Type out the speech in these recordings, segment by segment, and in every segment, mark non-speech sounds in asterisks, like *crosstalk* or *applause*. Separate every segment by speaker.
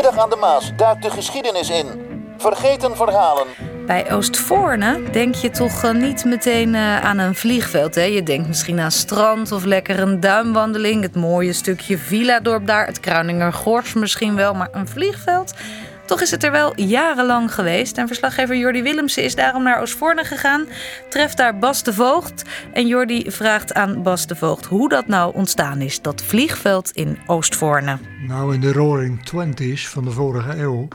Speaker 1: Middag aan de Maas duikt de geschiedenis in. Vergeten verhalen.
Speaker 2: Bij Oostvoorne denk je toch eh, niet meteen eh, aan een vliegveld. Hè? Je denkt misschien aan strand of lekker een duimwandeling. Het mooie stukje villa-dorp daar. Het Kruininger Gors misschien wel. Maar een vliegveld? Toch is het er wel jarenlang geweest. En verslaggever Jordi Willemsen is daarom naar Oostvoorne gegaan. Treft daar Bas de Voogd. En Jordi vraagt aan Bas de Voogd hoe dat nou ontstaan is. Dat vliegveld in Oostvoorne.
Speaker 3: Nou, in de Roaring Twenties van de vorige eeuw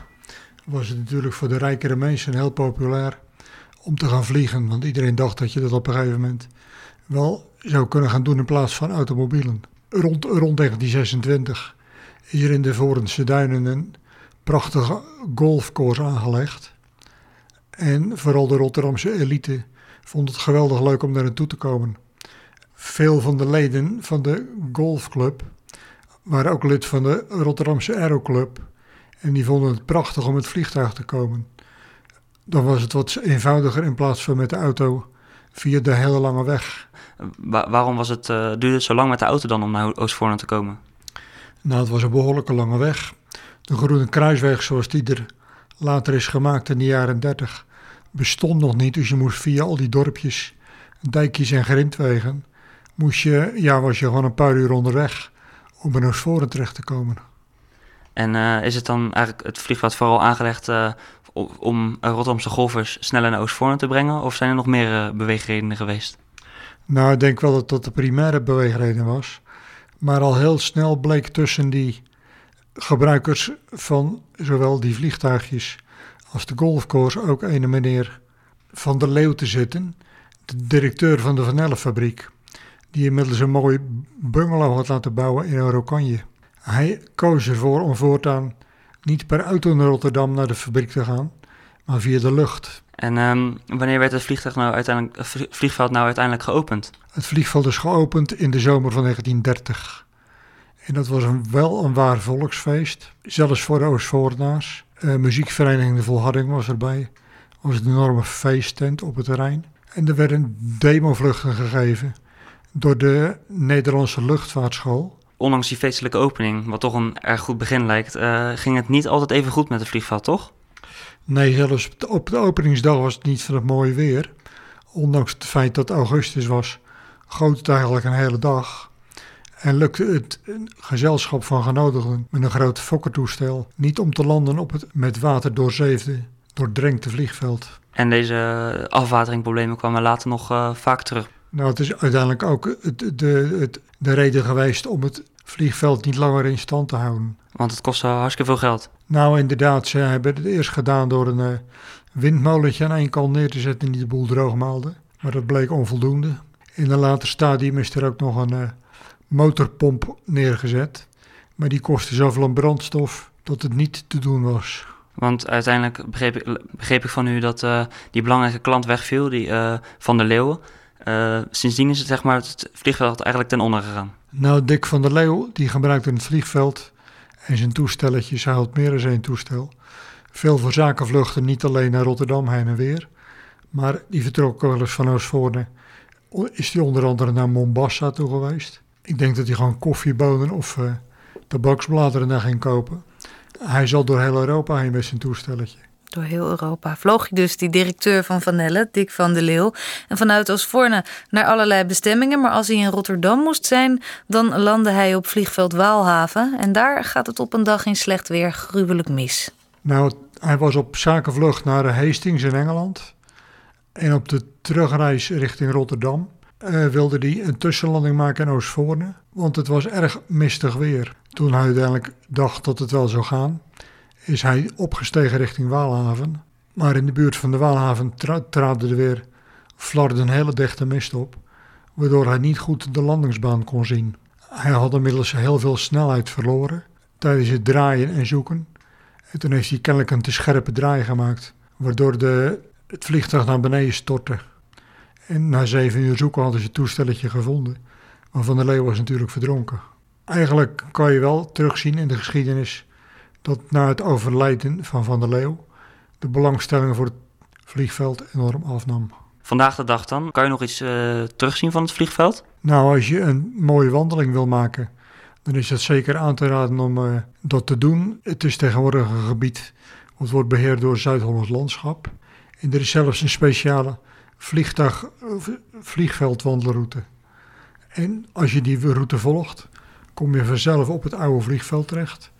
Speaker 3: was het natuurlijk voor de rijkere mensen heel populair om te gaan vliegen. Want iedereen dacht dat je dat op een gegeven moment wel zou kunnen gaan doen in plaats van automobielen. Rond, rond 1926 is er in de Vorense Duinen prachtige golfcourse aangelegd. En vooral de Rotterdamse elite vond het geweldig leuk om daar naartoe te komen. Veel van de leden van de golfclub waren ook lid van de Rotterdamse Aeroclub. En die vonden het prachtig om met vliegtuig te komen. Dan was het wat eenvoudiger in plaats van met de auto via de hele lange weg.
Speaker 4: waarom was het, uh, duurde het zo lang met de auto dan om naar Oostvoorne te komen?
Speaker 3: Nou, het was een behoorlijke lange weg. De Groene Kruisweg, zoals die er later is gemaakt in de jaren 30, bestond nog niet. Dus je moest via al die dorpjes, dijkjes en grindwegen, moest je, ja, was je gewoon een paar uur onderweg om bij Oostvoorne terecht te komen.
Speaker 4: En uh, is het dan eigenlijk het vliegveld vooral aangelegd uh, om Rotterdamse golfers sneller naar Oostvoorne te brengen? Of zijn er nog meer uh, beweegredenen geweest?
Speaker 3: Nou, ik denk wel dat dat de primaire beweegreden was. Maar al heel snel bleek tussen die gebruikers van zowel die vliegtuigjes als de golfcourse ook een meneer Van der Leeuw te zitten, de directeur van de Van fabriek, die inmiddels een mooi bungalow had laten bouwen in Orokanje. Hij koos ervoor om voortaan niet per auto naar Rotterdam naar de fabriek te gaan, maar via de lucht.
Speaker 4: En um, wanneer werd het vliegtuig nou uiteindelijk, vliegveld nou uiteindelijk geopend?
Speaker 3: Het vliegveld is geopend in de zomer van 1930. En dat was een, wel een waar volksfeest, zelfs voor de Oostvoornaars. Uh, muziekvereniging De Volharding was erbij. Er was een enorme feesttent op het terrein. En er werden demovluchten gegeven door de Nederlandse luchtvaartschool.
Speaker 4: Ondanks die feestelijke opening, wat toch een erg goed begin lijkt, uh, ging het niet altijd even goed met het vliegveld, toch?
Speaker 3: Nee, zelfs op de openingsdag was het niet van het mooie weer. Ondanks het feit dat augustus was, goot het eigenlijk een hele dag. En lukte het gezelschap van genodigden met een groot fokkertoestel niet om te landen op het met water doorzeefde, doordrenkte vliegveld.
Speaker 4: En deze afwateringproblemen kwamen later nog uh, vaak terug.
Speaker 3: Nou, het is uiteindelijk ook het, de, het, de reden geweest om het vliegveld niet langer in stand te houden.
Speaker 4: Want het kostte hartstikke veel geld.
Speaker 3: Nou, inderdaad. Ze hebben het eerst gedaan door een uh, windmolentje aan één kant neer te zetten die de boel droog maalde. Maar dat bleek onvoldoende. In een later stadium is er ook nog een uh, motorpomp neergezet. Maar die kostte zoveel aan brandstof dat het niet te doen was.
Speaker 4: Want uiteindelijk begreep ik, begreep ik van u dat uh, die belangrijke klant wegviel, die uh, van der Leeuwen. Uh, sindsdien is het, zeg maar, het vliegveld eigenlijk ten onder gegaan.
Speaker 3: Nou, Dick van der Leeuw, die gebruikte het vliegveld en zijn toestelletjes, hij had meer dan één toestel. Veel voor zakenvluchten, niet alleen naar Rotterdam heen en weer. Maar die vertrok wel eens van Oostvoorne. Is hij onder andere naar Mombasa toe geweest. Ik denk dat hij gewoon koffiebonen of uh, tabaksbladeren daar ging kopen. Hij zal door heel Europa heen met zijn toestelletje.
Speaker 2: Door heel Europa vloog hij dus die directeur van Van Elle, Dick van de Leeuw. En vanuit Oostvoorne naar allerlei bestemmingen. Maar als hij in Rotterdam moest zijn, dan landde hij op vliegveld Waalhaven. En daar gaat het op een dag in slecht weer gruwelijk mis.
Speaker 3: Nou, hij was op zakenvlucht naar Hastings in Engeland. En op de terugreis richting Rotterdam uh, wilde hij een tussenlanding maken in Oostvoorne, want het was erg mistig weer. Toen hij uiteindelijk dacht dat het wel zou gaan, is hij opgestegen richting Waalhaven. Maar in de buurt van de Waalhaven tra traden er weer flarden een hele dichte mist op, waardoor hij niet goed de landingsbaan kon zien. Hij had inmiddels heel veel snelheid verloren tijdens het draaien en zoeken. En toen heeft hij kennelijk een te scherpe draai gemaakt, waardoor de, het vliegtuig naar beneden stortte. En na zeven uur zoeken hadden ze het toestelletje gevonden. Maar Van der Leeuw was natuurlijk verdronken. Eigenlijk kan je wel terugzien in de geschiedenis dat na het overlijden van Van der Leeuw de belangstelling voor het vliegveld enorm afnam.
Speaker 4: Vandaag de dag dan, kan je nog iets uh, terugzien van het vliegveld?
Speaker 3: Nou, als je een mooie wandeling wil maken, dan is het zeker aan te raden om uh, dat te doen. Het is tegenwoordig een gebied wat wordt beheerd door Zuid-Hollands Landschap. En er is zelfs een speciale vliegtuig, vliegveldwandelroute. En als je die route volgt, kom je vanzelf op het oude vliegveld terecht.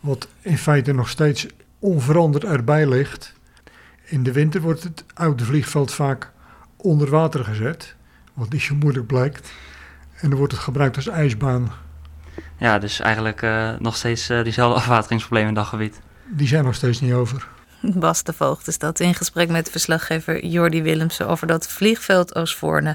Speaker 3: Wat in feite nog steeds onveranderd erbij ligt. In de winter wordt het oude vliegveld vaak onder water gezet, wat niet zo moeilijk blijkt. En dan wordt het gebruikt als ijsbaan.
Speaker 4: Ja, dus eigenlijk uh, nog steeds uh, diezelfde *laughs* afwateringsproblemen in dat gebied.
Speaker 3: Die zijn nog steeds niet over.
Speaker 2: Bas de Voogd is dat in gesprek met verslaggever Jordi Willemsen over dat vliegveld Oostvoorne